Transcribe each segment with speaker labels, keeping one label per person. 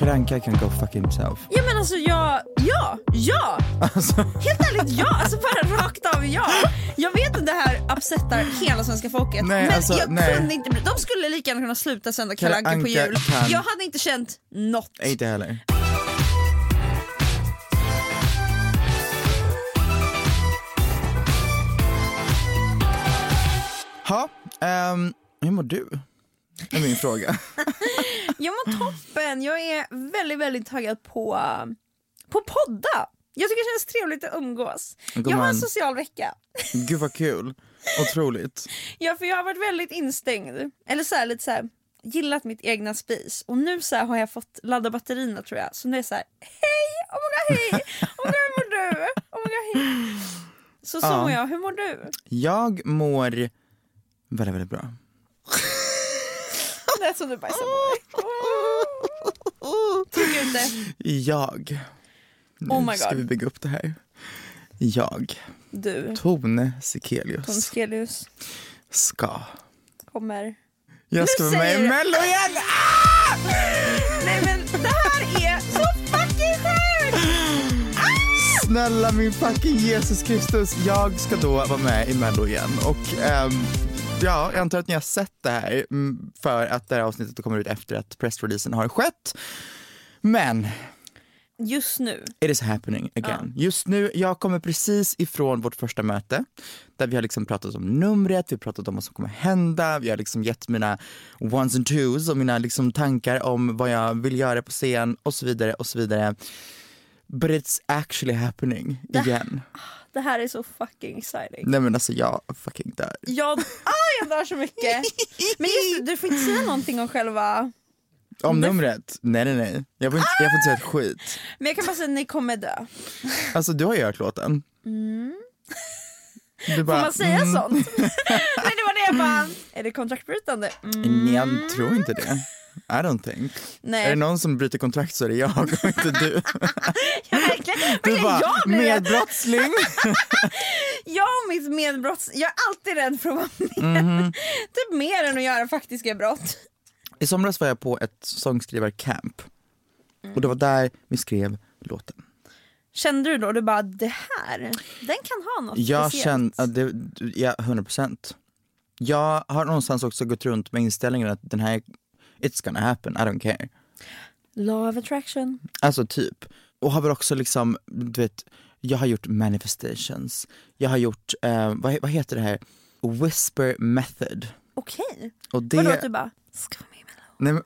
Speaker 1: Karanka can go fuck himself.
Speaker 2: Ja men alltså jag, ja, ja! Helt ärligt ja, alltså bara rakt av ja. Jag vet att det här upsettar hela svenska folket
Speaker 1: Nej,
Speaker 2: men
Speaker 1: alltså,
Speaker 2: jag
Speaker 1: nej.
Speaker 2: kunde inte, de skulle lika gärna kunna sluta sända
Speaker 1: Kalle
Speaker 2: Kalle Anka på jul.
Speaker 1: kan-
Speaker 2: Jag hade inte känt något.
Speaker 1: Inte heller. Ha, ehm, hur mår du? Är min fråga.
Speaker 2: Jag mår toppen, jag är väldigt väldigt taggad på, på podda. Jag tycker det känns trevligt att umgås. Jag har en social vecka.
Speaker 1: Gud vad kul. Otroligt.
Speaker 2: Ja för jag har varit väldigt instängd. Eller så här, lite så här, gillat mitt egna spis. Och nu så har jag fått ladda batterierna tror jag. Så nu är det så här, hej, oh my god hej, oh my god hur mår du? Oh my god hej. Så så
Speaker 1: Ja.
Speaker 2: mår jag, hur mår du?
Speaker 1: Jag mår väldigt, väldigt bra.
Speaker 2: Det är som du bajsar på dig. Det.
Speaker 1: Jag. Nu
Speaker 2: Oh my
Speaker 1: ska
Speaker 2: God.
Speaker 1: vi bygga upp det här. Jag,
Speaker 2: Du,
Speaker 1: Tone Sekelius,
Speaker 2: Tonskelius,
Speaker 1: ska.
Speaker 2: kommer.
Speaker 1: Jag ska vara med
Speaker 2: säger
Speaker 1: i
Speaker 2: du-
Speaker 1: Mello igen!
Speaker 2: Nej men det här är så fucking sjukt!
Speaker 1: Snälla min fucking Jesus Kristus, jag ska då vara med i Mello igen och ehm, ja, jag antar att ni har sett det här mm, för att det här avsnittet kommer ut efter att pressreleasen har skett. Men
Speaker 2: Just nu.
Speaker 1: it is happening again. Just nu, jag kommer precis ifrån vårt första möte där vi har liksom pratat om numret, vi har pratat om vad som kommer hända, vi har liksom gett mina ones and twos och mina liksom tankar om vad jag vill göra på scen och så vidare och så vidare. But it's actually happening again.
Speaker 2: Det här är så fucking exciting.
Speaker 1: Nej men alltså jag fucking dör.
Speaker 2: Jag, ah, jag dör så mycket. Men just det, du får inte säga någonting om själva...
Speaker 1: Om
Speaker 2: Det-
Speaker 1: numret? Nej nej nej. Jag får inte, jag får inte säga ett skit.
Speaker 2: Men jag kan bara säga att ni kommer dö.
Speaker 1: Alltså du har ju hört låten. Du
Speaker 2: Får
Speaker 1: bara,
Speaker 2: man säga
Speaker 1: mm,
Speaker 2: sånt? Nej det var det jag bara, är det kontraktbrytande? Mm.
Speaker 1: Nej jag tror inte det. I don't think.
Speaker 2: Nej.
Speaker 1: Är det någon som bryter kontrakt så är det jag och inte du.
Speaker 2: Ja, verkligen.
Speaker 1: Du bara,
Speaker 2: jag, blir
Speaker 1: medbrottsling.
Speaker 2: jag och mitt medbrotts... Jag är alltid rädd för att vara med.
Speaker 1: Mhm.
Speaker 2: Typ mer än att göra faktiska brott.
Speaker 1: I somras var jag på ett sångskrivarcamp. Och det var där vi skrev låten.
Speaker 2: Kände du då, du bara det här, den kan ha något
Speaker 1: Jag
Speaker 2: speciellt?
Speaker 1: kände, ja, det, ja 100 procent. Jag har någonstans också gått runt med inställningen att den här, it's gonna happen, I don't care.
Speaker 2: Law of attraction.
Speaker 1: Alltså typ. Och har väl också liksom, du vet, jag har gjort manifestations. Jag har gjort, eh, vad, vad heter det här, whisper method.
Speaker 2: Okej.
Speaker 1: Och det,
Speaker 2: Vadå att du bara, ska vara med i Mello?
Speaker 1: nej, men,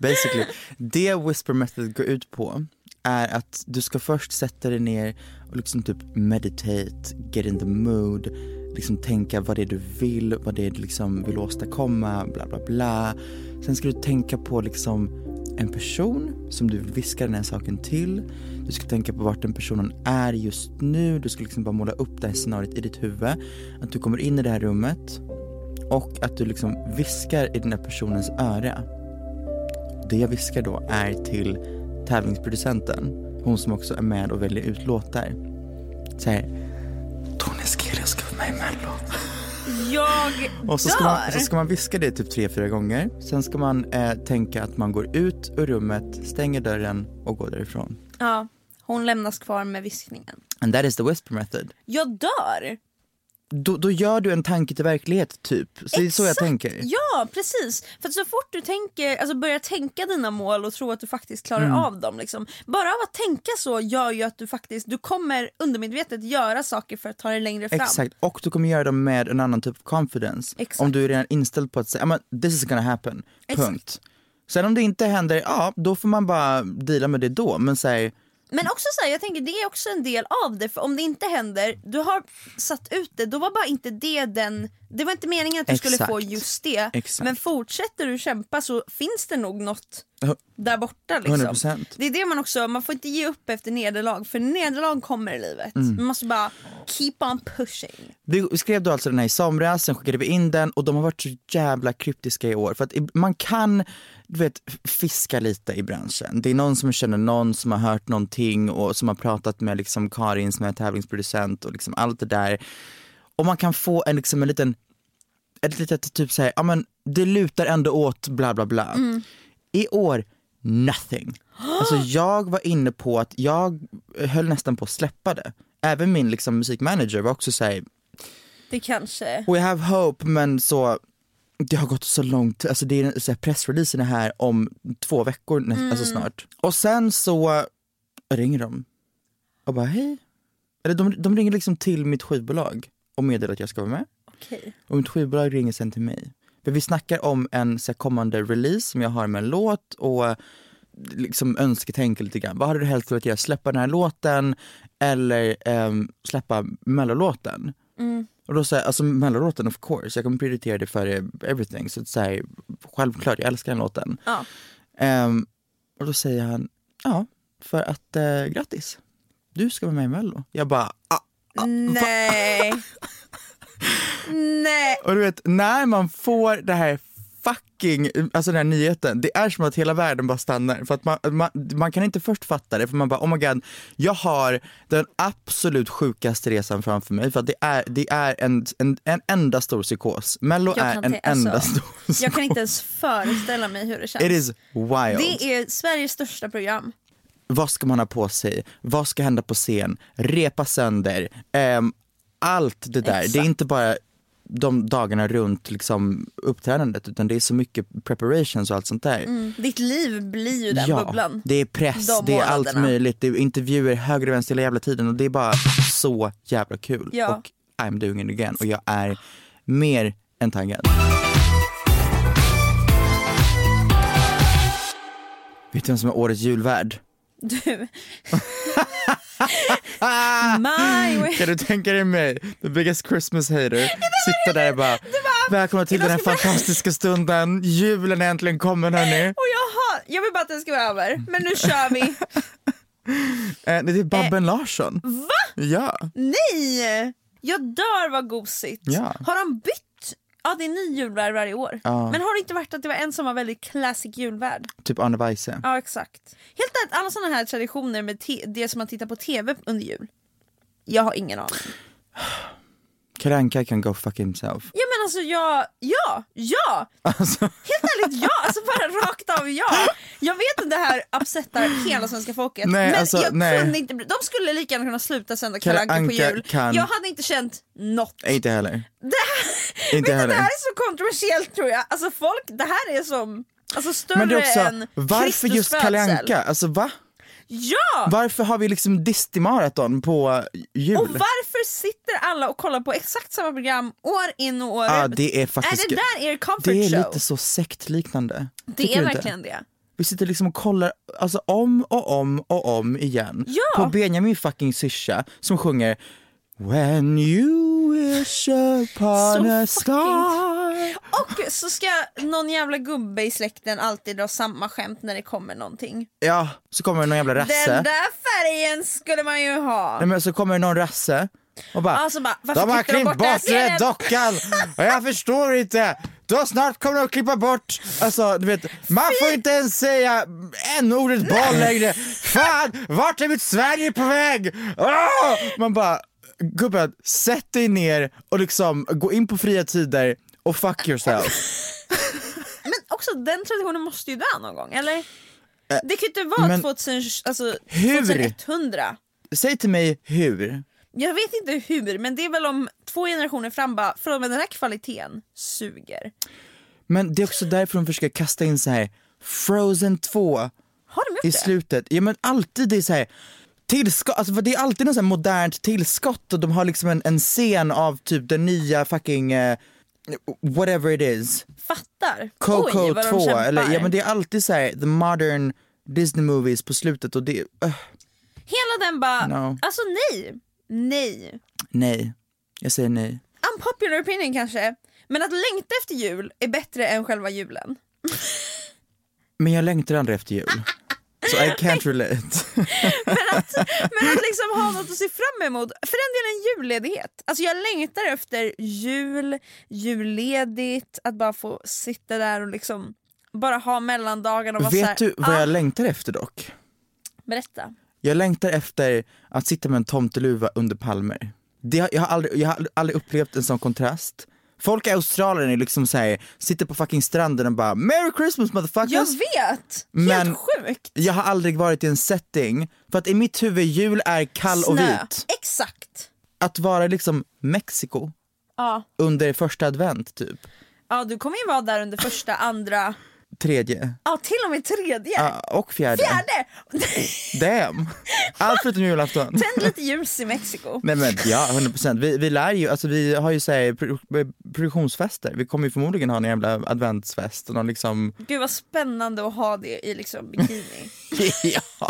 Speaker 1: basically, det whisper method går ut på är att du ska först sätta dig ner och liksom typ meditate, get in the mood, liksom tänka vad det är du vill, vad det är du liksom vill åstadkomma, bla bla bla. Sen ska du tänka på liksom en person som du viskar den här saken till. Du ska tänka på vart den personen är just nu, du ska liksom bara måla upp det här scenariot i ditt huvud. Att du kommer in i det här rummet och att du liksom viskar i den här personens öra. Det jag viskar då är till tävlingsproducenten, hon som också är med och väljer ut låtar. Så här, Tone Eskelius ska vara med i Mello.
Speaker 2: Jag
Speaker 1: Och så
Speaker 2: dör.
Speaker 1: ska, man, så ska man viska det typ tre, fyra gånger. Sen ska man eh, tänka att man går ut ur rummet, stänger dörren och går därifrån.
Speaker 2: Ja, hon lämnas kvar med viskningen.
Speaker 1: And that is the whisper method.
Speaker 2: Jag dör!
Speaker 1: Då, då gör du en tanke till verklighet typ. Så det är så jag
Speaker 2: Exakt.
Speaker 1: tänker.
Speaker 2: Ja precis, för så fort du tänker, alltså börjar tänka dina mål och tro att du faktiskt klarar
Speaker 1: Mm.
Speaker 2: av dem. Liksom. Bara av att tänka så gör ju att du faktiskt, du kommer undermedvetet göra saker för att ta dig längre fram.
Speaker 1: Exakt, och du kommer göra dem med en annan typ av confidence.
Speaker 2: Exakt.
Speaker 1: Om du är redan inställd på att säga, "Ja, men this is gonna happen,
Speaker 2: Exakt.
Speaker 1: punkt. Sen om det inte händer, ja då får man bara deala med det då. Men säg,
Speaker 2: men också så här, jag tänker det är också en del av det för om det inte händer, du har satt ut det, då var bara inte det den, det var inte meningen att du skulle
Speaker 1: Exakt.
Speaker 2: få just det.
Speaker 1: Exakt.
Speaker 2: Men fortsätter du kämpa så finns det nog något där borta liksom.
Speaker 1: 100%.
Speaker 2: Det är det man också, man får inte ge upp efter nederlag för nederlag kommer i livet.
Speaker 1: Mm.
Speaker 2: Man måste bara keep on pushing.
Speaker 1: vi skrev då alltså den här i somras, sen skickade vi in den och de har varit så jävla kryptiska i år. För att man kan, du vet, fiska lite i branschen. Det är någon som känner någon som har hört någonting och som har pratat med liksom Karin som är tävlingsproducent och liksom allt det där. Och man kan få en, liksom en liten, ett litet typ såhär, ja men det lutar ändå åt bla bla bla. I år, nothing. Alltså jag var inne på att jag höll nästan på att släppa det. Även min liksom musikmanager var också såhär,
Speaker 2: Det kanske...
Speaker 1: We have hope men så det har gått så långt, alltså det är, så här, pressreleasen är här om två veckor nä-
Speaker 2: Mm.
Speaker 1: alltså snart. Och sen så ringer de och bara hej. Eller de, de ringer liksom till mitt skivbolag och meddelar att jag ska vara med.
Speaker 2: Okej.
Speaker 1: Och mitt skivbolag ringer sen till mig. För vi snackar om en så här, kommande release som jag har med en låt och liksom önsketänka lite grann. Vad hade du helst velat göra? Släppa den här låten eller ehm, släppa mellolåten? Och då säger alltså mellolåten of course, jag kommer prioritera det före everything. Så så här, självklart, jag älskar den låten.
Speaker 2: Ja.
Speaker 1: Ehm, och då säger han, ja, för att eh, grattis, du ska vara med i mello. Jag bara, ah,
Speaker 2: Nej. Nej.
Speaker 1: Och du vet, när man får det här fucking, alltså den här nyheten, det är som att hela världen bara stannar. För att man, man, man kan inte först fatta det, för man bara oh my god, jag har den absolut sjukaste resan framför mig. För att det är, det är en, en, en enda stor psykos. Mello är en
Speaker 2: te-
Speaker 1: enda
Speaker 2: alltså,
Speaker 1: stor psykos.
Speaker 2: Jag kan inte ens föreställa mig hur det känns.
Speaker 1: It is wild.
Speaker 2: Det är Sveriges största program.
Speaker 1: Vad ska man ha på sig? Vad ska hända på scen? Repa sönder? Ehm, allt det där. Det är
Speaker 2: Exakt.
Speaker 1: inte bara de dagarna runt liksom, uppträdandet utan det är så mycket preparations och allt sånt där.
Speaker 2: Mm. Ditt liv blir ju den
Speaker 1: ja,
Speaker 2: bubblan.
Speaker 1: det är press,
Speaker 2: De
Speaker 1: det är allt möjligt, det är intervjuer höger och vänster hela jävla tiden och det är bara så jävla kul.
Speaker 2: Ja.
Speaker 1: Och I'm doing it again och jag är mer än taggad. Vet du vem som är årets julvärd?
Speaker 2: Du. My way.
Speaker 1: Kan du tänka dig mig, the biggest Christmas hater, sitta där och bara, välkomna till den här fantastiska stunden, julen är äntligen kommen hörni.
Speaker 2: Och jag, har, jag vill bara att den ska vara över, men nu kör vi.
Speaker 1: Eh, det är Babben Larsson.
Speaker 2: Va?
Speaker 1: Ja.
Speaker 2: Nej! Jag dör vad gosigt.
Speaker 1: Ja.
Speaker 2: Har de bytt? Ja det är ny julvärd varje år.
Speaker 1: Ja.
Speaker 2: Men har det inte varit att det var en som var väldigt classic julvärd?
Speaker 1: Typ Anne Weise.
Speaker 2: Ja exakt. Helt ärligt, alla sådana här traditioner med te- det som man tittar på tv under jul. Jag har ingen aning.
Speaker 1: Kalle Anka kan go fuck himself.
Speaker 2: Ja alltså jag, ja, ja!
Speaker 1: Alltså,
Speaker 2: Helt ärligt ja, alltså bara rakt av ja. Jag vet att det här upsettar hela svenska folket
Speaker 1: Nej,
Speaker 2: men
Speaker 1: alltså,
Speaker 2: jag
Speaker 1: nej.
Speaker 2: kunde inte, de skulle lika gärna kunna sluta sända
Speaker 1: Kalle
Speaker 2: Anka på jul.
Speaker 1: kan-
Speaker 2: Jag hade inte känt något.
Speaker 1: inte heller.
Speaker 2: Det här,
Speaker 1: Inte
Speaker 2: vet du,
Speaker 1: heller.
Speaker 2: det här är så kontroversiellt tror jag. Alltså folk, det här är som alltså större
Speaker 1: Men det är också,
Speaker 2: än
Speaker 1: varför
Speaker 2: Kristus
Speaker 1: just Kalle. Anka? Alltså va?
Speaker 2: Ja!
Speaker 1: Varför har vi liksom Disney-maraton på jul?
Speaker 2: Och varför sitter alla och kollar på exakt samma program år in och år ut?
Speaker 1: det är faktiskt-
Speaker 2: Är det där er comfort
Speaker 1: det är
Speaker 2: show?
Speaker 1: lite så sektliknande.
Speaker 2: det
Speaker 1: Tycker
Speaker 2: är
Speaker 1: du inte?
Speaker 2: verkligen det.
Speaker 1: Vi sitter liksom och kollar alltså, om och om och om igen
Speaker 2: Ja.
Speaker 1: på Benjamin fucking Syrsa som sjunger When you wish upon
Speaker 2: Så
Speaker 1: a star
Speaker 2: Och så ska någon jävla gubbe i släkten alltid dra samma skämt när det kommer någonting.
Speaker 1: Ja, så kommer det någon jävla rasse
Speaker 2: Den där färgen skulle man ju ha.
Speaker 1: Nej, men så kommer det någon rasse och bara,
Speaker 2: Alltså bara,
Speaker 1: De har klippt
Speaker 2: bort
Speaker 1: bort dockan och jag förstår inte. Då snart kommer de att klippa bort, alltså du vet, man får inte ens säga n-ordet boll längre. Fan, vart är mitt Sverige på väg? Åh! Man bara, gubben, sätt dig ner och liksom gå in på fria tider och fuck yourself.
Speaker 2: Men också den traditionen måste ju dö någon gång, eller? Det kan ju inte vara
Speaker 1: men
Speaker 2: 2000, alltså,
Speaker 1: hur?
Speaker 2: 2100.
Speaker 1: Säg till mig hur.
Speaker 2: Jag vet inte hur, men det är väl om två generationer fram bara, från den här kvaliteten suger.
Speaker 1: Men det är också därför de försöker kasta in så här Frozen 2
Speaker 2: Har de gjort
Speaker 1: i
Speaker 2: det?
Speaker 1: slutet. Ja men alltid det är så här tillskott, alltså för det är alltid något modernt tillskott och de har liksom en, en scen av typ den nya fucking eh, whatever it is.
Speaker 2: Fattar?
Speaker 1: Coco
Speaker 2: Oj, vad de
Speaker 1: 2
Speaker 2: kämpar.
Speaker 1: eller ja men det är alltid så här the modern Disney movies på slutet och det, uh,
Speaker 2: Hela den bara,
Speaker 1: No.
Speaker 2: alltså nej, nej.
Speaker 1: nej. Jag säger nej.
Speaker 2: Unpopular opinion kanske, men att längta efter jul är bättre än själva julen.
Speaker 1: Men jag längtar aldrig efter jul. Så I can't relate.
Speaker 2: Men att, men att liksom ha något att se fram emot, för den delen julledighet. Alltså jag längtar efter jul, julledigt, att bara få sitta där och liksom bara ha mellandagarna och vara så här,
Speaker 1: Vet du vad
Speaker 2: ah,
Speaker 1: jag längtar efter dock?
Speaker 2: Berätta.
Speaker 1: Jag längtar efter att sitta med en tomteluva under palmer. Det, jag, har aldrig, jag har aldrig upplevt en sån kontrast. Folk i Australien är liksom såhär, sitter på fucking stranden och bara “Merry Christmas motherfuckers!”
Speaker 2: Jag vet!
Speaker 1: Men-
Speaker 2: Helt sjukt!
Speaker 1: Jag har aldrig varit i en setting, för att i mitt huvud jul är kall och
Speaker 2: Snö.
Speaker 1: vit.
Speaker 2: Exakt.
Speaker 1: Att vara liksom Mexiko
Speaker 2: Ja.
Speaker 1: under första advent typ,
Speaker 2: ja, du kommer ju vara där under första, andra,
Speaker 1: tredje
Speaker 2: ja till och med tredje.
Speaker 1: ja, och fjärde.
Speaker 2: Fjärde!
Speaker 1: Damn! Allt förutom julafton.
Speaker 2: Tänd lite ljus i Mexiko.
Speaker 1: Nej men ja, 100%. Vi, vi lär ju, alltså vi har ju pro- produktionsfester, vi kommer ju förmodligen ha en jävla adventsfest och någon liksom
Speaker 2: Gud vad spännande att ha det i liksom bikini.
Speaker 1: ja.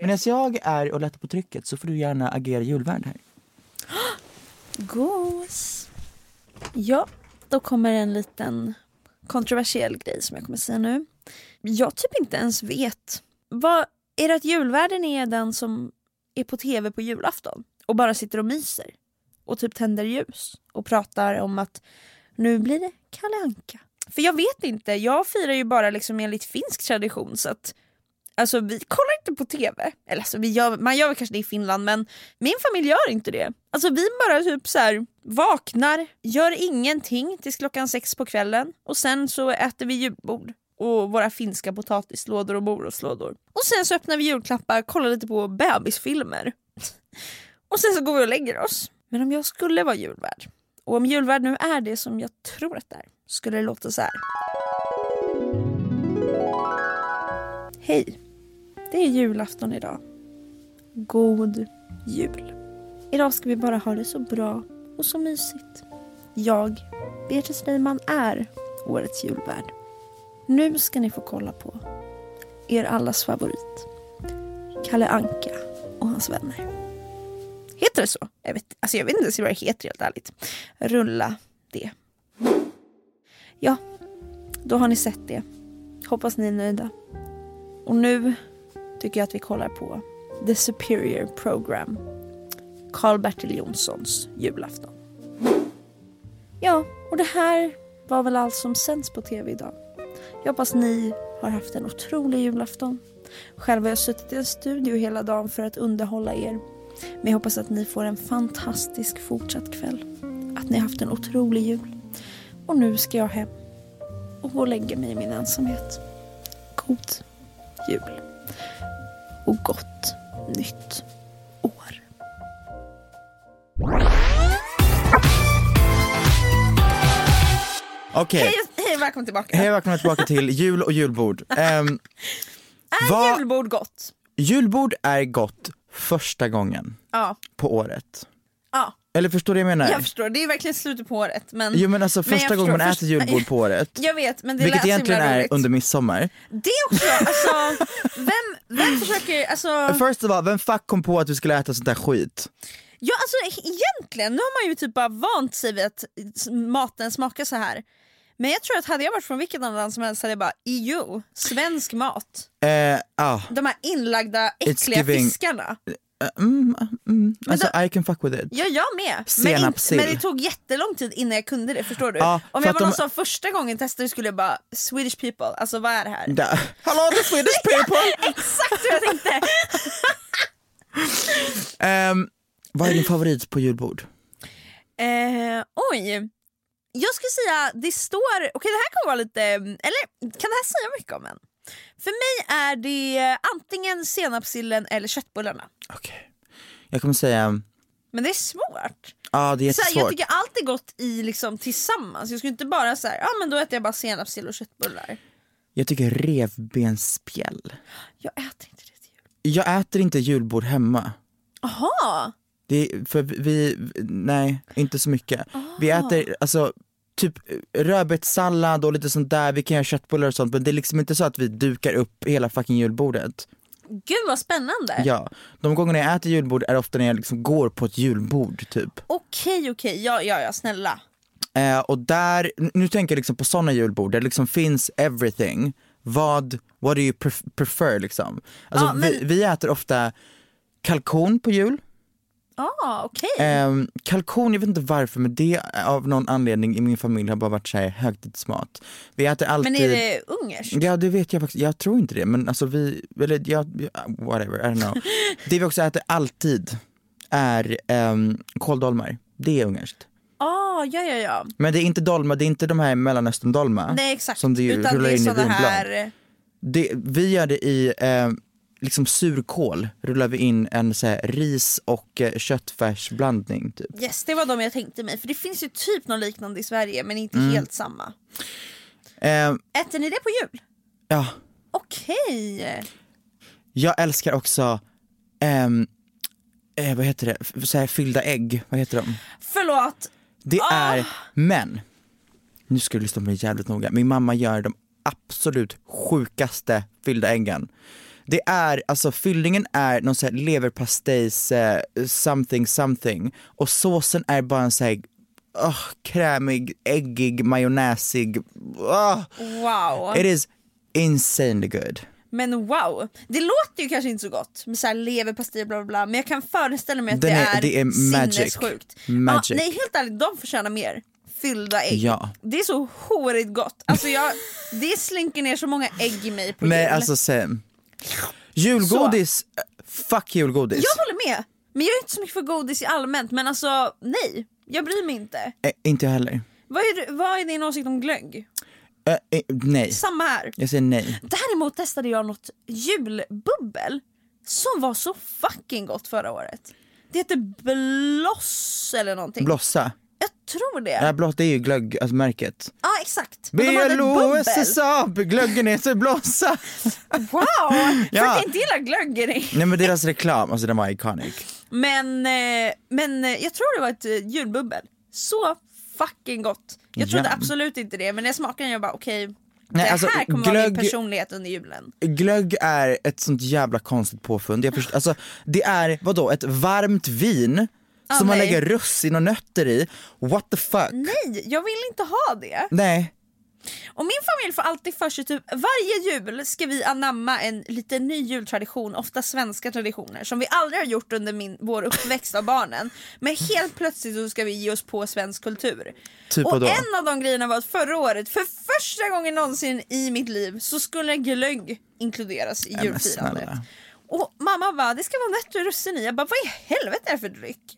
Speaker 1: Medan jag är och lättar på trycket så får du gärna agera julvärd här.
Speaker 2: Gos. Ja, då kommer en liten kontroversiell grej som jag kommer säga nu. Jag typ inte ens vet. Vad, är det att julvärden är den som är på tv på julafton och bara sitter och myser och typ tänder ljus och pratar om att nu blir det Kalle Anka. För jag vet inte, jag firar ju bara liksom enligt finsk tradition så att Alltså vi kollar inte på TV, eller alltså, vi gör, man gör väl kanske det i Finland men min familj gör inte det. Alltså vi bara typ så här vaknar, gör ingenting tills klockan sex på kvällen och sen så äter vi julbord och våra finska potatislådor och morotslådor. Och sen så öppnar vi julklappar, kollar lite på bebisfilmer. och sen så går vi och lägger oss. Men om jag skulle vara julvärd, och om julvärd nu är det som jag tror att det är, skulle det låta så här. Hej! Det är julafton idag. God jul. Idag ska vi bara ha det så bra och så mysigt. Jag, Beatrice Leiman, är årets julvärd. Nu ska ni få kolla på er allas favorit. Kalle Anka och hans vänner. Heter det så? Jag vet, alltså jag vet inte ens vad det heter helt ärligt. Rulla det. Ja, då har ni sett det. Hoppas ni är nöjda. Och nu tycker jag att vi kollar på The Superior Program. Karl-Bertil Jonssons julafton. Ja, och det här var väl allt som sänds på tv idag. Jag hoppas ni har haft en otrolig julafton. Själv har jag suttit i en studio hela dagen för att underhålla er. Men jag hoppas att ni får en fantastisk fortsatt kväll. Att ni har haft en otrolig jul. Och nu ska jag hem och gå och lägga mig i min ensamhet. God jul och gott nytt år.
Speaker 1: Okej,
Speaker 2: Hej, hej välkommen tillbaka.
Speaker 1: hej välkomna tillbaka till jul och julbord. Um,
Speaker 2: är
Speaker 1: vad-
Speaker 2: julbord gott?
Speaker 1: julbord är gott första gången
Speaker 2: Ja.
Speaker 1: på året.
Speaker 2: ja,
Speaker 1: Eller förstår du vad jag menar?
Speaker 2: jag förstår. Det är verkligen slutet på året. Men
Speaker 1: Jo men alltså
Speaker 2: Men
Speaker 1: första gången man
Speaker 2: förstår.
Speaker 1: äter julbord på året,
Speaker 2: jag vet, men det
Speaker 1: vilket egentligen är
Speaker 2: roligt.
Speaker 1: under midsommar.
Speaker 2: Det också, alltså, vem, vem försöker, alltså,
Speaker 1: First of all, vem fuck kom på att du skulle äta sånt där skit?
Speaker 2: ja, alltså egentligen, nu har man ju typ bara vant sig vid att maten smakar så här. Men jag tror att hade jag varit från vilket annat land som helst hade jag bara, jo, svensk mat.
Speaker 1: Eh, ah,
Speaker 2: De här inlagda äckliga
Speaker 1: giving-
Speaker 2: fiskarna.
Speaker 1: Mm, mm, alltså
Speaker 2: då-
Speaker 1: I can fuck with it.
Speaker 2: Ja, jag med. Men, inte, men det tog jättelång tid innan jag kunde det, förstår du?
Speaker 1: Ja,
Speaker 2: Om jag var
Speaker 1: de-
Speaker 2: någon som första gången testade skulle jag bara, Swedish people, alltså vad är det här?
Speaker 1: Da. Hello the Swedish people!
Speaker 2: Exakt hur jag tänkte!
Speaker 1: Ehm, Vad är din favorit på julbord?
Speaker 2: Eh, oj. Jag skulle säga, det står, okej det här kommer vara lite, eller kan det här säga mycket om en? För mig är det antingen senapssillen eller köttbullarna.
Speaker 1: Okej. Jag kommer säga,
Speaker 2: Men det är svårt.
Speaker 1: ja det är
Speaker 2: Så här, jag tycker allt är gott i liksom tillsammans. Jag skulle inte bara säga, ja men då äter jag bara senapssill och köttbullar.
Speaker 1: Jag tycker revbensspjäll.
Speaker 2: Jag äter inte det till jul.
Speaker 1: Jag äter inte julbord hemma.
Speaker 2: Jaha!
Speaker 1: Det är, för vi, nej, inte så mycket. Vi
Speaker 2: Ah.
Speaker 1: äter, alltså typ rödbetssallad och lite sånt där, vi kan göra köttbullar och sånt men det är liksom inte så att vi dukar upp hela fucking julbordet.
Speaker 2: Gud vad spännande.
Speaker 1: Ja, de gångerna jag äter julbord är ofta när jag liksom går på ett julbord typ.
Speaker 2: Okej okej, ja ja ja snälla.
Speaker 1: Eh, och där, nu tänker jag liksom på sådana julbord där det liksom finns everything. Vad, what do you pref- prefer liksom? Alltså
Speaker 2: Ja, men-
Speaker 1: vi, vi äter ofta kalkon på jul.
Speaker 2: Ah, okej.
Speaker 1: Ehm, kalkon, jag vet inte varför men det av någon anledning i min familj har bara varit så här högtidsmat. Vi äter alltid
Speaker 2: Men är det ungerskt?
Speaker 1: Ja det vet jag faktiskt, jag tror inte det men alltså vi, eller ja, whatever, I don't know. det vi också äter alltid är um, kåldolmar, det är ungerskt.
Speaker 2: Ah, ja ja ja.
Speaker 1: Men det är inte dolma, det är inte de här mellanöstern-dolma.
Speaker 2: Nej exakt.
Speaker 1: Som det ju
Speaker 2: Utan
Speaker 1: rullar
Speaker 2: det är
Speaker 1: in vinblad.
Speaker 2: här...
Speaker 1: Det, vi gör det i eh, liksom surkål, rullar vi in en så här, ris och eh, köttfärsblandning typ.
Speaker 2: Yes, det var de jag tänkte mig. För det finns ju typ något liknande i Sverige men inte
Speaker 1: Mm.
Speaker 2: helt samma.
Speaker 1: Eh,
Speaker 2: Äter ni det på jul?
Speaker 1: ja,
Speaker 2: Okej.
Speaker 1: jag älskar också, ehm, eh, vad heter det, så här, fyllda ägg, vad heter de?
Speaker 2: Förlåt.
Speaker 1: Det
Speaker 2: Ah.
Speaker 1: är, men, nu ska du lyssna på mig jävligt noga, min mamma gör de absolut sjukaste fyllda äggen. Det är, alltså fyllningen är någon sån här leverpastejs eh, something something och såsen är bara en sån här oh, krämig, äggig, majonnäsig, oh,
Speaker 2: Wow.
Speaker 1: it is insanely good.
Speaker 2: Men wow. Det låter ju kanske inte så gott med så här leverpastej bla bla bla men jag kan föreställa mig att
Speaker 1: Den
Speaker 2: det
Speaker 1: är-
Speaker 2: är,
Speaker 1: det är magic.
Speaker 2: sinnessjukt.
Speaker 1: Magic.
Speaker 2: Ja, nej helt ärligt, de förtjänar mer. Fyllda ägg.
Speaker 1: Ja.
Speaker 2: Det är så horigt gott. Alltså jag, det slinker ner så många ägg i mig på
Speaker 1: Nej
Speaker 2: jul.
Speaker 1: alltså sen, julgodis, eh, fuck julgodis.
Speaker 2: Jag håller med. Men jag är inte så mycket för godis i allmänt men alltså nej. Jag bryr mig inte.
Speaker 1: Eh, inte jag heller.
Speaker 2: Vad är, vad är din åsikt om glögg?
Speaker 1: Eh, eh, nej,
Speaker 2: Samma här.
Speaker 1: jag säger nej.
Speaker 2: Däremot testade jag något julbubbel som var så fucking gott förra året. Det heter Bloss eller någonting.
Speaker 1: Blossa.
Speaker 2: Jag tror det.
Speaker 1: Ja, blått det är ju glögg, alltså märket.
Speaker 2: Ja exakt.
Speaker 1: BLOSSAB, blossa.
Speaker 2: Wow! För
Speaker 1: Ja.
Speaker 2: att jag inte gillar glögg. Erik.
Speaker 1: Nej men deras reklam, alltså den var iconic.
Speaker 2: Men, eh, men eh, jag tror det var ett eh, julbubbel. Så fucking gott. Jag trodde
Speaker 1: Ja.
Speaker 2: absolut inte det men när jag smakade den jag bara okej.
Speaker 1: Nej,
Speaker 2: det
Speaker 1: alltså,
Speaker 2: här kommer vara min
Speaker 1: glögg-
Speaker 2: personlighet under julen.
Speaker 1: Glögg är ett sånt jävla konstigt påfund. Jag först, alltså, det är, vadå, ett varmt vin som man lägger russin och nötter i. What the fuck?
Speaker 2: Nej, jag vill inte ha det.
Speaker 1: Nej.
Speaker 2: Och min familj får alltid för sig typ varje jul ska vi anamma en lite ny jultradition, ofta svenska traditioner som vi aldrig har gjort under min, vår uppväxt av barnen. Men helt plötsligt så ska vi ge oss på svensk kultur.
Speaker 1: Typ
Speaker 2: och
Speaker 1: vadå?
Speaker 2: en av de grejerna var att förra året, för första gången någonsin i mitt liv så skulle glögg inkluderas i julfirandet. Och mamma bara, det ska vara nötter och russin i. Jag bara, vad i helvete är det för dryck?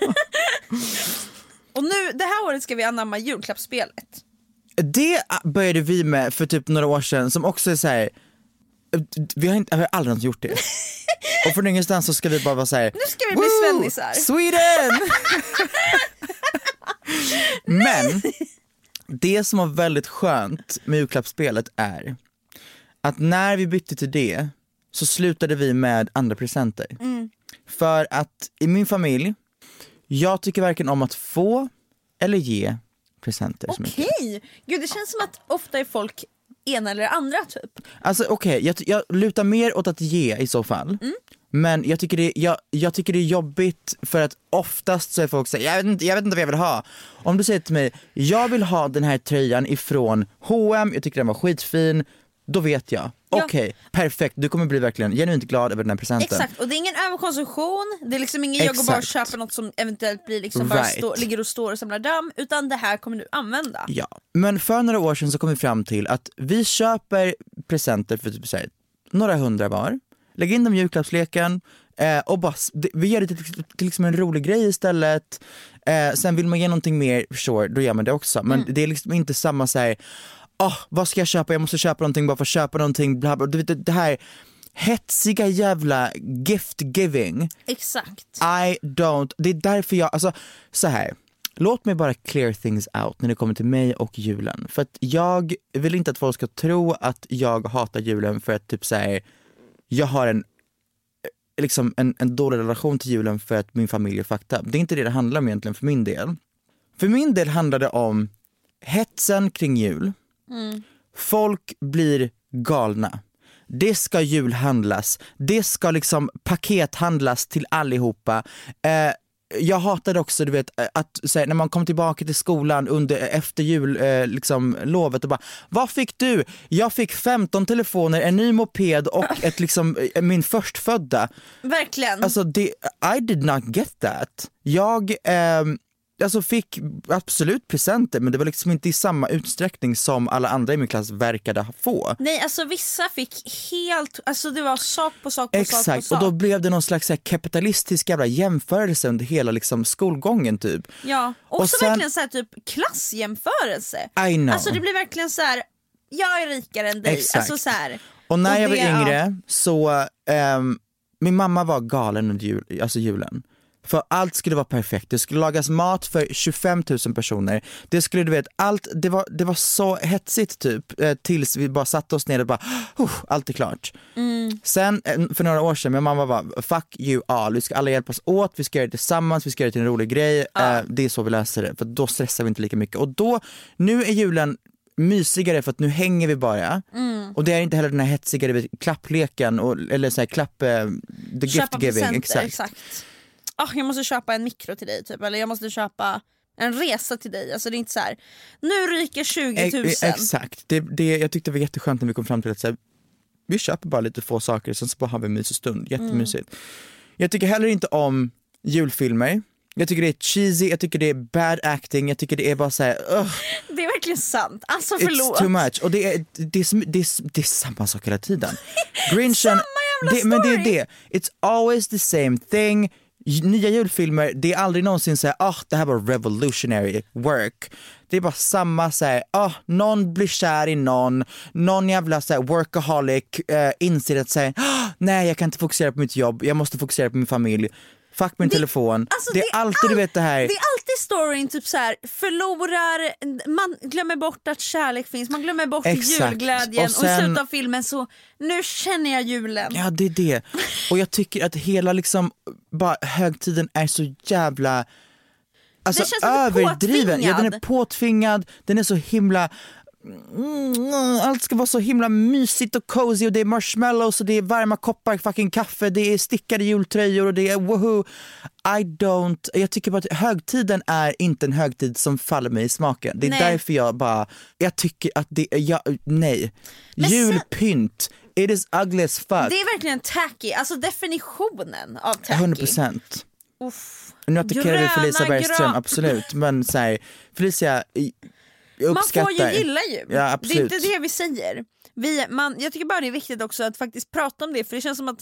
Speaker 2: Och nu, det här året ska vi anamma julklappsspelet.
Speaker 1: Det började vi med för typ några år sedan som också är så här. vi har, inte, vi har aldrig gjort det. Och från ingenstans så ska vi bara vara såhär,
Speaker 2: Nu ska vi bli
Speaker 1: "Woo!
Speaker 2: svennisar."
Speaker 1: Sweden! Men det som var väldigt skönt med julklappsspelet är att när vi bytte till det så slutade vi med andra presenter.
Speaker 2: Mm.
Speaker 1: För att i min familj, jag tycker varken om att få eller ge presenter.
Speaker 2: Okej! Gud det känns som att ofta är folk ena eller andra typ.
Speaker 1: Alltså okej, jag, jag lutar mer åt att ge i så fall.
Speaker 2: Mm.
Speaker 1: Men jag tycker, det, jag, jag tycker det är jobbigt för att oftast så är folk såhär, jag vet, inte, jag vet inte vad jag vill ha. Om du säger till mig, jag vill ha den här tröjan ifrån H&M, jag tycker den var skitfin, då vet jag.
Speaker 2: Ja.
Speaker 1: Okej, perfekt, du kommer bli verkligen genuint glad över den här presenten.
Speaker 2: Exakt, och det är ingen överkonsumtion, det är liksom ingen jag går bara och
Speaker 1: Exakt.
Speaker 2: köper något som eventuellt blir liksom bara
Speaker 1: Right.
Speaker 2: stå, ligger och står och samlar damm, utan det här kommer du använda.
Speaker 1: Ja, men för några år sedan så kom vi fram till att vi köper presenter för typ här, några hundra var, lägger in dem i julklappsleken eh, och bara, vi gör det till, till liksom en rolig grej istället. Eh, sen vill man ge någonting mer, sure, då gör man det också. Men det är liksom inte samma så här, oh, vad ska jag köpa, jag måste köpa någonting bara för att köpa någonting, bla bla. Du vet, det- här hetsiga jävla gift giving.
Speaker 2: Exakt.
Speaker 1: I don't, det är därför jag, alltså så här. Låt mig bara clear things out när det kommer till mig och julen. För att jag vill inte att folk ska tro att jag hatar julen för att typ säga jag har en liksom en, en dålig relation till julen för att min familj är fucked up. Det är inte det det handlar om egentligen för min del. För min del handlar det om hetsen kring jul. Folk blir galna. Det ska julhandlas, det ska liksom pakethandlas till allihopa. Eh, jag hatade också du vet eh, att här, när man kom tillbaka till skolan under, efter jul, eh, liksom, lovet och bara Vad fick du? Jag fick 15 telefoner, en ny moped och ett, liksom, eh, min förstfödda.
Speaker 2: Verkligen.
Speaker 1: Alltså det, I did not get that. Jag ehm, alltså fick absolut presenter men det var liksom inte i samma utsträckning som alla andra i min klass verkade få.
Speaker 2: Nej alltså vissa fick helt, alltså det var sak på sak på sak på
Speaker 1: Exakt,
Speaker 2: sak.
Speaker 1: och då blev det någon slags här, kapitalistisk jävla jämförelse under hela liksom, skolgången typ.
Speaker 2: Ja, och,
Speaker 1: Och
Speaker 2: så
Speaker 1: sen-
Speaker 2: verkligen så här typ klassjämförelse.
Speaker 1: I know.
Speaker 2: Alltså det blir verkligen så här. jag är rikare än dig.
Speaker 1: Exakt.
Speaker 2: Alltså så här.
Speaker 1: Och när
Speaker 2: Och
Speaker 1: jag var
Speaker 2: det- ja.
Speaker 1: yngre så, ehm, min mamma var galen under jul, alltså julen. För allt skulle vara perfekt, det skulle lagas mat för 25 000 personer. Det skulle du vet, allt, det var, det var så hetsigt typ eh, tills vi bara satte oss ner och bara, oh, allt är klart. Sen eh, för några år sedan, min mamma var fuck you all, vi ska alla hjälpas åt, vi ska göra det tillsammans, vi ska göra det till en rolig grej. Eh, det är så vi löser det, för då stressar vi inte lika mycket. Och då, nu är julen mysigare för att nu hänger vi bara. Och det är inte heller den här hetsiga klappleken, och, eller så här, klapp, the gift
Speaker 2: Köpa
Speaker 1: giving.
Speaker 2: presenter,
Speaker 1: Exakt.
Speaker 2: exakt. Ah, jag måste köpa en mikro till dig typ, eller jag måste köpa en resa till dig. Alltså det är inte så här. nu ryker 20 000.
Speaker 1: E- exakt, det, det, jag tyckte det var jätteskönt när vi kom fram till att så här, vi köper bara lite få saker, sen så bara har vi en mysig stund, jättemysigt. Jag tycker heller inte om julfilmer. Jag tycker det är cheesy, jag tycker det är bad acting, jag tycker det är bara såhär, ugh,
Speaker 2: Det är verkligen sant. Alltså
Speaker 1: it's
Speaker 2: förlåt.
Speaker 1: too much. Och det är, det, är, det, är, det är samma sak hela tiden. Grinchen,
Speaker 2: Samma jävla
Speaker 1: det, men det är
Speaker 2: story.
Speaker 1: det, it's always the same thing. Nya julfilmer, det är aldrig någonsin såhär, ah det här var revolutionary work. Det är bara samma såhär, ah någon blir kär i någon, någon jävla såhär workaholic eh, inser att säga, oh, nej jag kan inte fokusera på mitt jobb, jag måste fokusera på min familj. Fuck min telefon.
Speaker 2: Alltså,
Speaker 1: det är alltid du vet det här.
Speaker 2: Det är alltid storyn typ så här förlorar, man glömmer bort att kärlek finns, man glömmer bort
Speaker 1: Exakt.
Speaker 2: julglädjen och,
Speaker 1: Och sen-
Speaker 2: i slutet av filmen så, nu känner jag julen.
Speaker 1: Ja det är det. Och jag tycker att hela liksom, bara högtiden är så jävla Alltså
Speaker 2: Det
Speaker 1: överdriven, ja den är
Speaker 2: påtvingad,
Speaker 1: den är så himla Mm, allt ska vara så himla mysigt och cozy och det är marshmallows och det är varma koppar fucking kaffe, det är stickade jultröjor och det är woho. I don't, jag tycker bara att högtiden är inte en högtid som faller mig i smaken. Det är
Speaker 2: Nej.
Speaker 1: därför jag bara, jag tycker att det, jag, nej.
Speaker 2: Men
Speaker 1: Julpynt, it is ugly as fuck.
Speaker 2: Det är verkligen tacky, alltså definitionen av tacky.
Speaker 1: 100%.
Speaker 2: Uff.
Speaker 1: Nu attackerar vi Felicia Bergström, absolut. Men så här, Felicia, jag
Speaker 2: Man får
Speaker 1: uppskattar.
Speaker 2: ju gilla jul.
Speaker 1: Ja,
Speaker 2: det är
Speaker 1: absolut.
Speaker 2: inte det vi säger. Vi, man, jag tycker bara det är viktigt också att faktiskt prata om det för det känns som att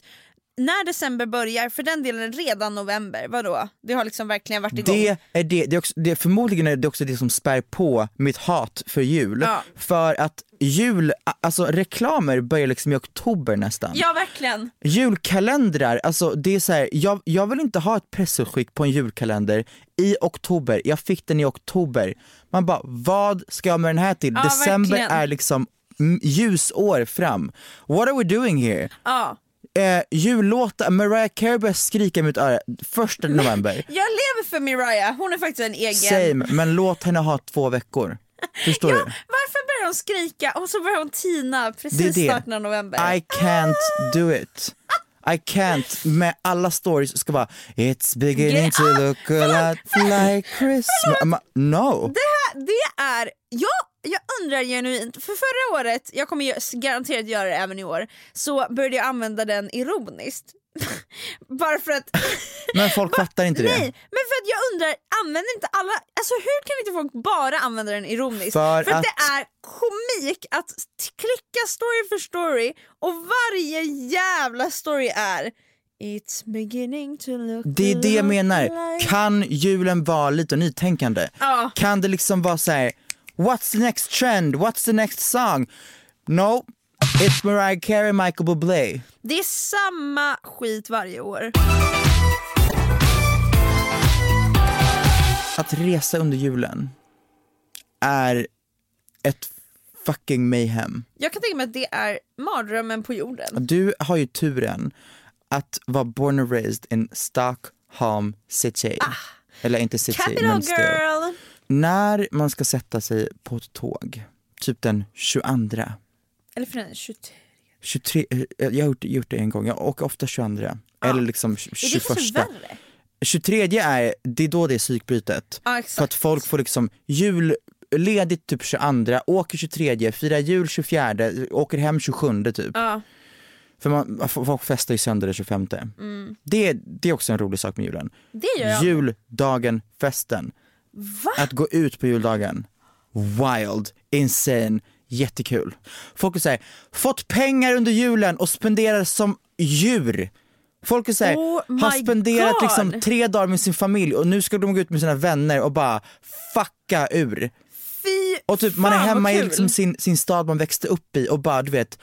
Speaker 2: när december börjar, för den delen redan november, vadå? Det har liksom verkligen varit igång.
Speaker 1: Det är det, det är också, det, förmodligen är det också det som spär på mitt hat för jul.
Speaker 2: Ja.
Speaker 1: För att jul, alltså reklamer börjar liksom i oktober nästan.
Speaker 2: Ja verkligen.
Speaker 1: Julkalendrar, alltså det är så här, jag, jag vill inte ha ett presutskick på en julkalender i oktober, jag fick den i oktober. Man bara, vad ska jag med den här till?
Speaker 2: Ja,
Speaker 1: December
Speaker 2: verkligen.
Speaker 1: är liksom ljusår fram. What are we doing here?
Speaker 2: Ja.
Speaker 1: Eh, jullåtar, Mariah Carey börjar skrika i mitt öra första november.
Speaker 2: Jag lever för Mariah, hon är faktiskt en egen...
Speaker 1: Same, men låt henne ha två veckor. Förstår
Speaker 2: Ja,
Speaker 1: du?
Speaker 2: varför börjar hon skrika och så börjar hon tina
Speaker 1: Det
Speaker 2: precis
Speaker 1: det.
Speaker 2: starten av november?
Speaker 1: I can't do it. I can't, med alla stories ska vara It's beginning to
Speaker 2: Ah,
Speaker 1: look a lot like Christmas. Ma- No!
Speaker 2: Det, här, det är, jag, jag undrar genuint, för förra året, jag kommer garanterat göra det även i år, så började jag använda den ironiskt. Bara för att...
Speaker 1: Men folk fattar inte det.
Speaker 2: Nej, men för att jag undrar, använder inte alla, alltså hur kan inte folk bara använda den ironiskt?
Speaker 1: För
Speaker 2: att,
Speaker 1: att-
Speaker 2: det är komik att klicka story för story och varje jävla story är It's beginning to look
Speaker 1: Det är det jag menar.
Speaker 2: like...
Speaker 1: Kan julen vara lite nytänkande?
Speaker 2: Ja.
Speaker 1: Kan det liksom vara så här: What's the next trend? What's the next song? No, it's Mariah Carey, Michael Bublé.
Speaker 2: Det är samma skit varje år.
Speaker 1: Att resa under julen är ett fucking mayhem.
Speaker 2: Jag kan tänka mig att det är mardrömmen på jorden.
Speaker 1: Du har ju turen att vara born and raised in Stockholm city. Eller inte city,
Speaker 2: Ah. Capital
Speaker 1: men still.
Speaker 2: girl!
Speaker 1: När man ska sätta sig på ett tåg, typ den 22,
Speaker 2: Eller för den 23.
Speaker 1: 23, eh, jag har gjort, gjort det en gång, jag åker ofta 22 eller liksom
Speaker 2: Är det
Speaker 1: 21.
Speaker 2: kanske värre?
Speaker 1: 23 är, det är då det är psykbrytet.
Speaker 2: Exakt.
Speaker 1: För att folk får liksom julledigt typ 22, åker 23, firar jul 24, åker hem 27 typ.
Speaker 2: Ja.
Speaker 1: För man, folk festar ju sönder den 25.
Speaker 2: Mm.
Speaker 1: Det, det är också en rolig sak med julen.
Speaker 2: Det gör jag.
Speaker 1: Juldagen, festen.
Speaker 2: Va?
Speaker 1: Att gå ut på juldagen. Wild, insane, jättekul. Folk såhär, fått pengar under julen och spenderar som djur. Folk såhär,
Speaker 2: Oh
Speaker 1: har spenderat
Speaker 2: God.
Speaker 1: liksom tre dagar med sin familj och nu ska de gå ut med sina vänner och bara fucka ur.
Speaker 2: Fy
Speaker 1: Och typ man är hemma i liksom sin, sin stad man växte upp i och bara du vet,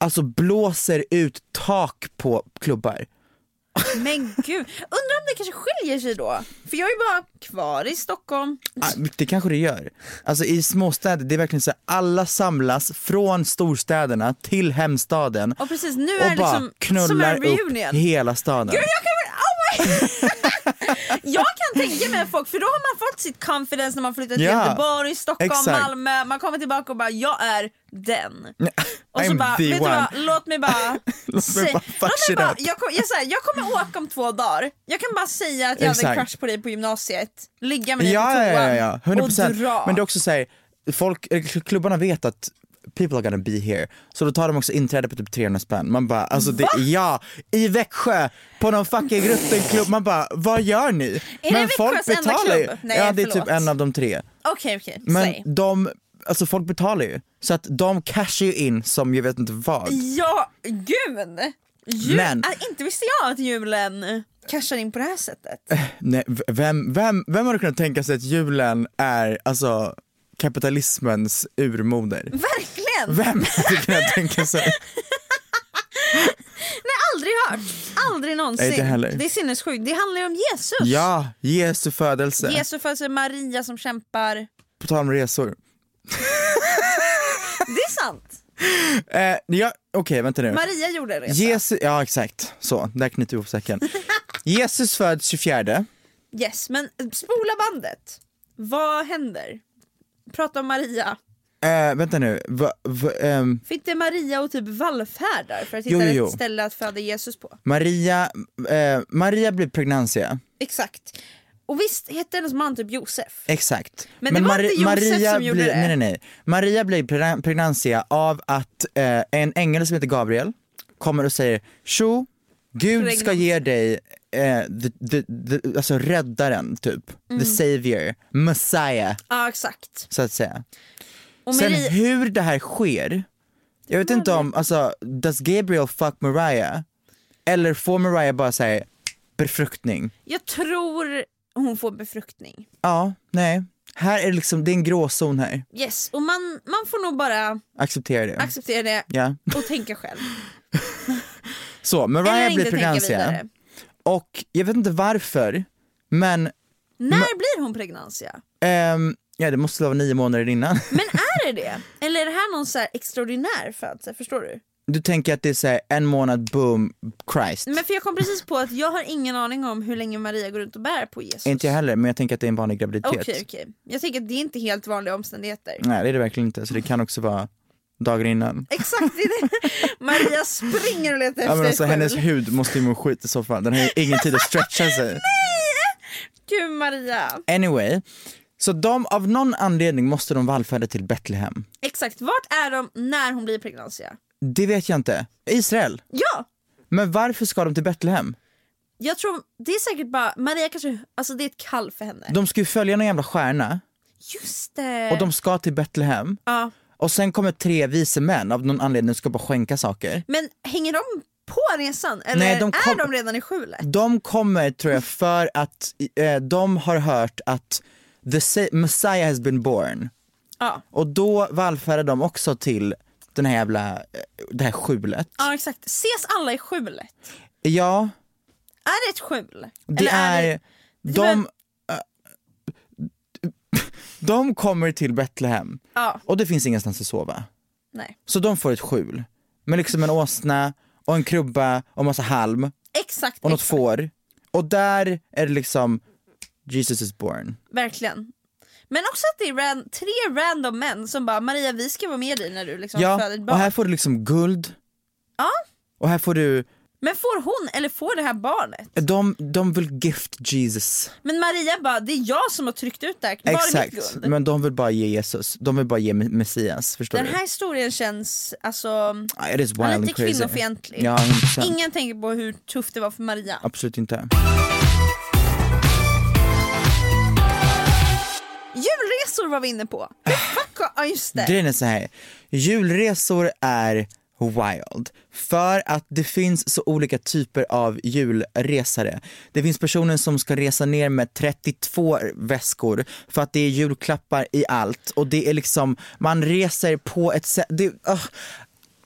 Speaker 1: alltså blåser ut tak på klubbar.
Speaker 2: Men gud, undrar om det kanske skiljer sig då? För jag är ju bara kvar i Stockholm.
Speaker 1: Ah, Det kanske det gör. Alltså i småstäder, det är verkligen så här, alla samlas från storstäderna till hemstaden
Speaker 2: Och precis nu
Speaker 1: och
Speaker 2: är det
Speaker 1: bara
Speaker 2: liksom som
Speaker 1: knullar
Speaker 2: en
Speaker 1: upp hela staden.
Speaker 2: Gud, jag, kan. jag kan tänka mig folk, för då har man fått sitt confidence när man flyttar till
Speaker 1: Ja,
Speaker 2: Göteborg, Stockholm,
Speaker 1: exakt.
Speaker 2: Malmö. Man kommer tillbaka och bara jag är den. Och så
Speaker 1: I'm
Speaker 2: bara,
Speaker 1: the
Speaker 2: vet du
Speaker 1: one.
Speaker 2: vad, låt mig bara...
Speaker 1: Låt mig bara
Speaker 2: låt mig bara jag, kom, jag, så här, jag kommer åka om två dagar. Jag kan bara säga att jag hade
Speaker 1: Exakt.
Speaker 2: crush på dig på gymnasiet, ligga med dig
Speaker 1: Ja,
Speaker 2: på toan
Speaker 1: ja, ja, ja, 100%.
Speaker 2: och dra.
Speaker 1: Men det är också så här, folk, eh, klubbarna vet att people are gonna be here. Så då tar de också inträde på typ 300 spänn. Man bara, alltså det, ja, i Växjö på någon fucking rutten klubb. Man bara, vad gör ni?
Speaker 2: det
Speaker 1: Men folk
Speaker 2: Växjös enda
Speaker 1: betalar ju.
Speaker 2: klubb? Nej,
Speaker 1: ja det är
Speaker 2: förlåt.
Speaker 1: typ en av de tre.
Speaker 2: Okej okej,
Speaker 1: Men
Speaker 2: säg.
Speaker 1: de, alltså folk betalar ju. Så att de cashar ju in som jag vet inte vad.
Speaker 2: Ja, gud! Jul,
Speaker 1: Men-
Speaker 2: Ah, inte visste jag att julen cashar in på det här sättet.
Speaker 1: Nej, v- vem, vem, vem hade kunnat tänka sig att julen är alltså kapitalismens urmoder?
Speaker 2: Verkligen!
Speaker 1: Vem hade kunnat tänka sig?
Speaker 2: Nej, aldrig hört. Aldrig någonsin.
Speaker 1: Nej, heller.
Speaker 2: Det är sinnessjukt. Det handlar ju om Jesus.
Speaker 1: Ja, Jesu födelse.
Speaker 2: Jesu födelse, Maria som kämpar.
Speaker 1: På tal om resor.
Speaker 2: Det är sant.
Speaker 1: Eh, ja, Okej, vänta nu.
Speaker 2: Maria gjorde en resa.
Speaker 1: Jesus, ja exakt, så, där knyter vi ihop säcken. Jesus föds 24,
Speaker 2: Yes, men spola bandet. Vad händer? Prata om Maria.
Speaker 1: Eh, vänta nu, va, va, ehm,
Speaker 2: Fick det Maria och typ vallfärdar för att hitta
Speaker 1: Jo, jo, jo.
Speaker 2: ett ställe att föda Jesus på?
Speaker 1: Maria, eh, Maria blir pregnantia,
Speaker 2: Exakt. Och visst hette hennes man typ Josef?
Speaker 1: exakt.
Speaker 2: Men det var inte Josef som gjorde
Speaker 1: blir,
Speaker 2: det.
Speaker 1: Nej nej nej, Maria blir pre- pregnantia av att eh, en ängel som heter Gabriel kommer och säger Tjo, Gud ska
Speaker 2: Pregnantia.
Speaker 1: ge dig the, the, the, alltså räddaren typ,
Speaker 2: Mm.
Speaker 1: the savior, messiah
Speaker 2: Ja exakt.
Speaker 1: så att säga. Sen
Speaker 2: Marie,
Speaker 1: hur det här sker, jag vet inte om, alltså does Gabriel fuck Mariah? Eller får Mariah bara säga befruktning?
Speaker 2: jag tror hon får befruktning.
Speaker 1: Ja, nej. Här är liksom, det är en gråzon här.
Speaker 2: Yes, och man, man får nog bara
Speaker 1: Acceptera det.
Speaker 2: acceptera det
Speaker 1: Ja.
Speaker 2: och tänka själv.
Speaker 1: Så, Mariah blir pregnantia. Och jag vet inte varför, men
Speaker 2: När blir hon pregnantia?
Speaker 1: ehm, ja det måste vara nio månader innan.
Speaker 2: Men är det det? Eller är det här någon så extraordinär födsel? Förstår du?
Speaker 1: Du tänker att det är så här, en månad, boom, Christ.
Speaker 2: Men för jag kom precis på att jag har ingen aning om hur länge Maria går runt och bär på Jesus.
Speaker 1: Inte jag heller, men jag tänker att det är en vanlig graviditet.
Speaker 2: Okej okej. Jag tänker att det är inte helt vanliga omständigheter.
Speaker 1: Nej det är det verkligen inte, så det kan också vara dagar innan.
Speaker 2: Exakt, det är det. Maria springer och letar
Speaker 1: Ja,
Speaker 2: efter
Speaker 1: men alltså, hennes hud måste ju må skit i så fall, den har ju ingen tid att stretcha sig.
Speaker 2: Gud Maria.
Speaker 1: Anyway, så de, av någon anledning måste de vallfärda till Betlehem.
Speaker 2: Exakt, vart är de när hon blir pregnantia?
Speaker 1: Det vet jag inte. Israel.
Speaker 2: Ja!
Speaker 1: Men varför ska de till Betlehem?
Speaker 2: Jag tror, det är säkert bara, Maria kanske, alltså det är ett kall för henne.
Speaker 1: De ska ju följa någon jävla stjärna
Speaker 2: Just det!
Speaker 1: och de ska till Betlehem.
Speaker 2: ja.
Speaker 1: Och sen kommer tre vise män av någon anledning ska bara skänka saker.
Speaker 2: Men hänger de på resan eller
Speaker 1: Nej, de kom-
Speaker 2: är de redan i skjulet?
Speaker 1: De kommer tror jag för att eh, de har hört att the Messiah has been born.
Speaker 2: Ja.
Speaker 1: Och då vallfärdar de också till den här jävla, eh, det här skjulet.
Speaker 2: ja exakt, ses alla i skjulet?
Speaker 1: Ja,
Speaker 2: Är det ett skjul?
Speaker 1: det
Speaker 2: Eller
Speaker 1: är,
Speaker 2: det-
Speaker 1: de, eh, de kommer till Betlehem
Speaker 2: Ja,
Speaker 1: och det finns ingenstans att sova.
Speaker 2: nej.
Speaker 1: Så de får ett skjul med liksom en åsna och en krubba och massa halm
Speaker 2: Exakt,
Speaker 1: och något
Speaker 2: exakt.
Speaker 1: får. Och där är det liksom Jesus is born.
Speaker 2: verkligen. Men också att det är ran- tre random män som bara Maria vi ska vara med dig när du liksom
Speaker 1: Ja,
Speaker 2: föder ett
Speaker 1: och
Speaker 2: barn.
Speaker 1: här får du liksom guld.
Speaker 2: Ja.
Speaker 1: Och här får du,
Speaker 2: Men får hon eller får det här barnet?
Speaker 1: de, de vill gift Jesus.
Speaker 2: Men Maria bara, det är jag som har tryckt ut det här, var är mitt
Speaker 1: Exakt,
Speaker 2: guld?
Speaker 1: men de vill bara ge Jesus, de vill bara ge Me- Messias, förstår
Speaker 2: Den
Speaker 1: du?
Speaker 2: här historien känns alltså,
Speaker 1: It is wild
Speaker 2: ja, lite kvinnofientlig.
Speaker 1: Ja, 100%.
Speaker 2: Ingen tänker på hur tufft det var för Maria.
Speaker 1: Absolut inte.
Speaker 2: Julresor var vi inne på. Fuck, ja just det.
Speaker 1: Grejen är så här. julresor är wild. För att det finns så olika typer av julresare. Det finns personer som ska resa ner med 32 väskor för att det är julklappar i allt och det är liksom, man reser på ett sätt, det, uh,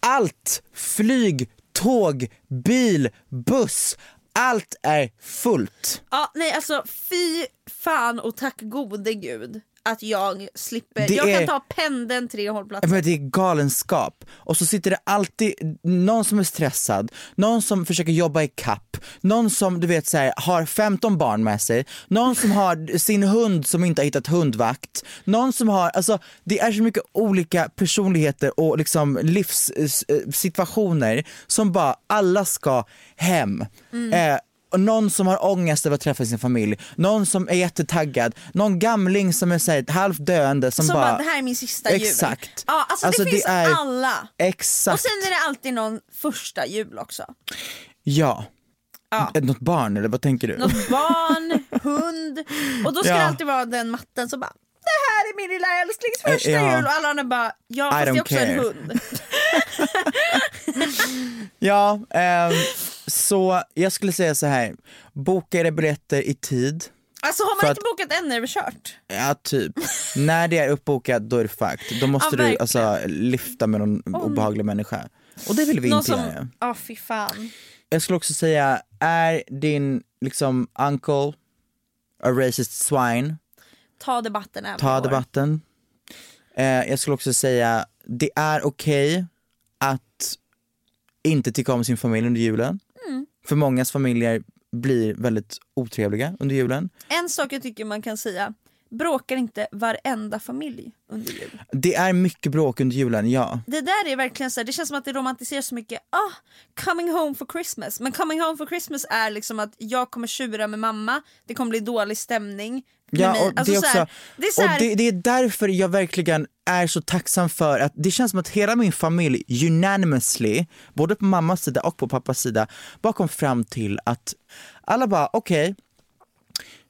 Speaker 1: allt! Flyg, tåg, bil, buss, allt är fullt.
Speaker 2: Ja, nej alltså fy fan och tack gode gud att jag slipper.
Speaker 1: Det
Speaker 2: jag
Speaker 1: är-
Speaker 2: kan ta pendeln tre hållplatser.
Speaker 1: Men det är galenskap. Och så sitter det alltid någon som är stressad, någon som försöker jobba i kapp, någon som du vet så här, har 15 barn med sig, någon som har sin hund som inte har hittat hundvakt, någon som har, alltså det är så mycket olika personligheter och liksom livssituationer som bara alla ska hem. Eh, och någon som har ångest över att träffa sin familj, någon som är jättetaggad, någon gamling som är så halvt döende som,
Speaker 2: Som
Speaker 1: bara,
Speaker 2: bara, det här är min sista jul.
Speaker 1: Exakt.
Speaker 2: Ja, alltså,
Speaker 1: Alltså,
Speaker 2: det
Speaker 1: det
Speaker 2: finns
Speaker 1: är-
Speaker 2: alla.
Speaker 1: Exakt.
Speaker 2: Och sen är det alltid någon första jul också.
Speaker 1: Ja.
Speaker 2: Ja.
Speaker 1: Något barn eller vad tänker du?
Speaker 2: Något barn, hund och då ska
Speaker 1: Ja.
Speaker 2: det alltid vara den matten som bara det här är min lilla älsklings första
Speaker 1: Eh, ja.
Speaker 2: jul och alla andra bara ja fast det är också en
Speaker 1: care.
Speaker 2: hund.
Speaker 1: Ja, ehm, så jag skulle säga så här. boka era biljetter i tid.
Speaker 2: Alltså har man inte
Speaker 1: att-
Speaker 2: bokat än är det kört.
Speaker 1: Ja, typ. När det är uppbokat då är det fucked. Då måste
Speaker 2: Ja,
Speaker 1: du alltså lyfta med någon obehaglig människa. Och det vill vi
Speaker 2: Någon
Speaker 1: inte
Speaker 2: som,
Speaker 1: göra.
Speaker 2: ja fy fan.
Speaker 1: Jag skulle också säga, är din liksom uncle a racist swine?
Speaker 2: Ta debatten även
Speaker 1: Ta debatten. Eh, jag skulle också säga, det är okej att inte tycka om sin familj under julen. För mångas familjer blir väldigt otrevliga under julen.
Speaker 2: En sak jag tycker man kan säga, bråkar inte varenda familj under jul?
Speaker 1: Det är mycket bråk under julen, ja.
Speaker 2: Det där är verkligen så här, det känns som att det romantiseras så mycket. Ah, coming home for Christmas. Men coming home for Christmas är liksom att jag kommer tjura med mamma, det kommer bli dålig stämning.
Speaker 1: Ja, och
Speaker 2: Alltså
Speaker 1: det, är
Speaker 2: så
Speaker 1: också,
Speaker 2: här, det är här,
Speaker 1: och det, det är därför jag verkligen är så tacksam för att det känns som att hela min familj unanimously, både på mammas sida och på pappas sida, bara kom fram till att alla bara okej,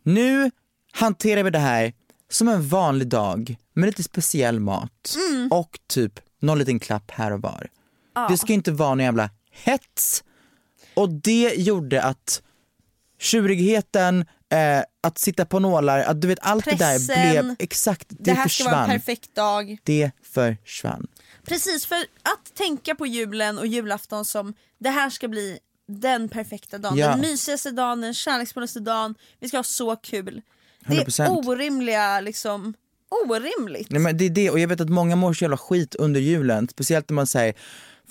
Speaker 1: nu hanterar vi det här som en vanlig dag med lite speciell mat
Speaker 2: Mm.
Speaker 1: och typ någon liten klapp här och var. Det ska inte vara någon jävla hets och det gjorde att tjurigheten, eh, att sitta på nålar, att du vet allt det där
Speaker 2: Pressen,
Speaker 1: blev exakt, det,
Speaker 2: det här ska vara en
Speaker 1: försvann.
Speaker 2: perfekt dag.
Speaker 1: Det försvann.
Speaker 2: Precis, för att tänka på julen och julafton som det här ska bli den perfekta dagen,
Speaker 1: Ja.
Speaker 2: den mysigaste dagen, den kärleksfullaste dagen, vi ska ha så kul. Det är
Speaker 1: 100%.
Speaker 2: orimliga, liksom, orimligt.
Speaker 1: Nej, men det är det, och jag vet att många mår så jävla skit under julen, speciellt när man säger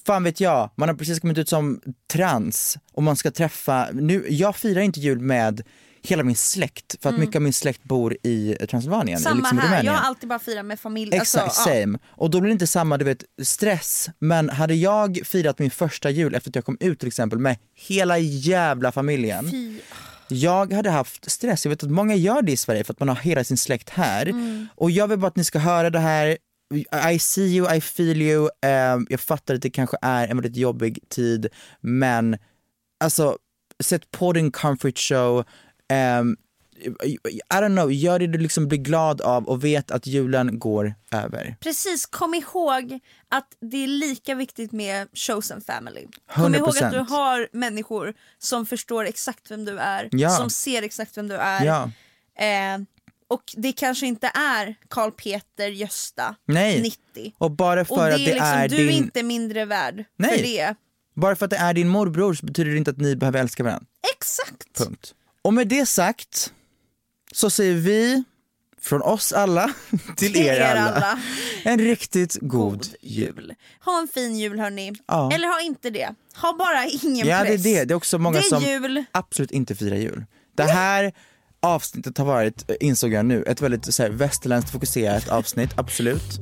Speaker 1: Fan vet jag, man har precis kommit ut som trans och man ska träffa, nu, jag firar inte jul med hela min släkt för att mycket av min släkt bor i Transylvanien,
Speaker 2: Mm. Samma
Speaker 1: liksom
Speaker 2: här, jag
Speaker 1: Rumänien.
Speaker 2: har alltid bara firat med familj.
Speaker 1: Exakt,
Speaker 2: alltså, ja.
Speaker 1: same. Och då blir det inte samma du vet, stress. Men hade jag firat min första jul efter att jag kom ut till exempel med hela jävla familjen.
Speaker 2: Fy.
Speaker 1: Jag hade haft stress, jag vet att många gör det i Sverige för att man har hela sin släkt här.
Speaker 2: Mm.
Speaker 1: Och jag vill bara att ni ska höra det här, I see you, I feel you. Ehm, jag fattar att det kanske är en väldigt jobbig tid men alltså sätt på din comfort show, Ehm, I don't know, gör det du liksom blir glad av och vet att julen går över.
Speaker 2: Precis, kom ihåg att det är lika viktigt med chosen family. Kom ihåg att du
Speaker 1: 100%.
Speaker 2: har människor som förstår exakt vem du är,
Speaker 1: Ja.
Speaker 2: som ser exakt vem du är.
Speaker 1: Ja.
Speaker 2: Eh, och det kanske inte är Karl Peter Gösta,
Speaker 1: Nej.
Speaker 2: 90.
Speaker 1: Och bara för
Speaker 2: och det är
Speaker 1: att det
Speaker 2: liksom,
Speaker 1: är
Speaker 2: du är
Speaker 1: din...
Speaker 2: inte mindre värd
Speaker 1: Nej.
Speaker 2: för det.
Speaker 1: Bara för att det är din morbror så betyder det inte att ni behöver älska varandra.
Speaker 2: Exakt!
Speaker 1: Punkt. Och med det sagt så säger vi från oss alla till er,
Speaker 2: er
Speaker 1: alla,
Speaker 2: alla.
Speaker 1: en riktigt god,
Speaker 2: God
Speaker 1: jul.
Speaker 2: jul. Ha en fin jul hörni.
Speaker 1: Ja.
Speaker 2: Eller ha inte det. Ha bara ingen
Speaker 1: Ja det är
Speaker 2: press.
Speaker 1: det, det är också många
Speaker 2: är
Speaker 1: som
Speaker 2: jul.
Speaker 1: absolut inte firar jul. Det här avsnittet har varit, eh, insåg jag nu, ett väldigt så här, västerländskt fokuserat avsnitt, absolut.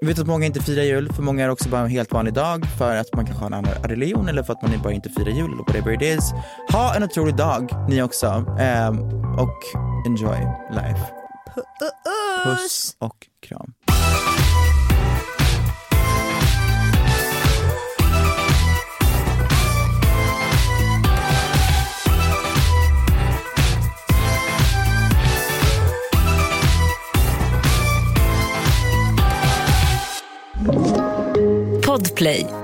Speaker 1: Jag vet att många inte firar jul, för många är också bara en helt vanlig dag för att man kanske har en annan religion eller för att man bara inte firar jul eller whatever it is. Ha en otrolig dag ni också ehm, och enjoy life. Puss och kram.
Speaker 3: Podplay.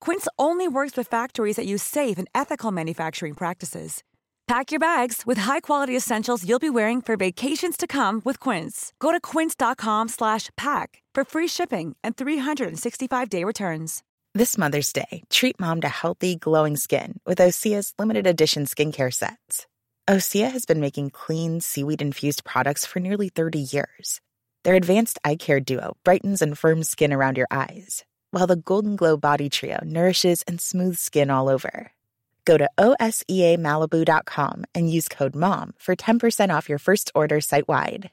Speaker 4: Quince only works with factories that use safe and ethical manufacturing practices. Pack your bags with high-quality essentials you'll be wearing for vacations to come with Quince. Go to quince.com/pack for free shipping and 365-day returns.
Speaker 5: This Mother's Day, treat mom to healthy, glowing skin with Osea's limited edition skincare sets. Osea has been making clean, seaweed infused products for nearly 30 years. Their advanced eye care duo brightens and firms skin around your eyes. While the Golden Glow Body Trio nourishes and smooths skin all over. Go to OSEAMalibu.com and use code MOM for 10% off your first order site wide.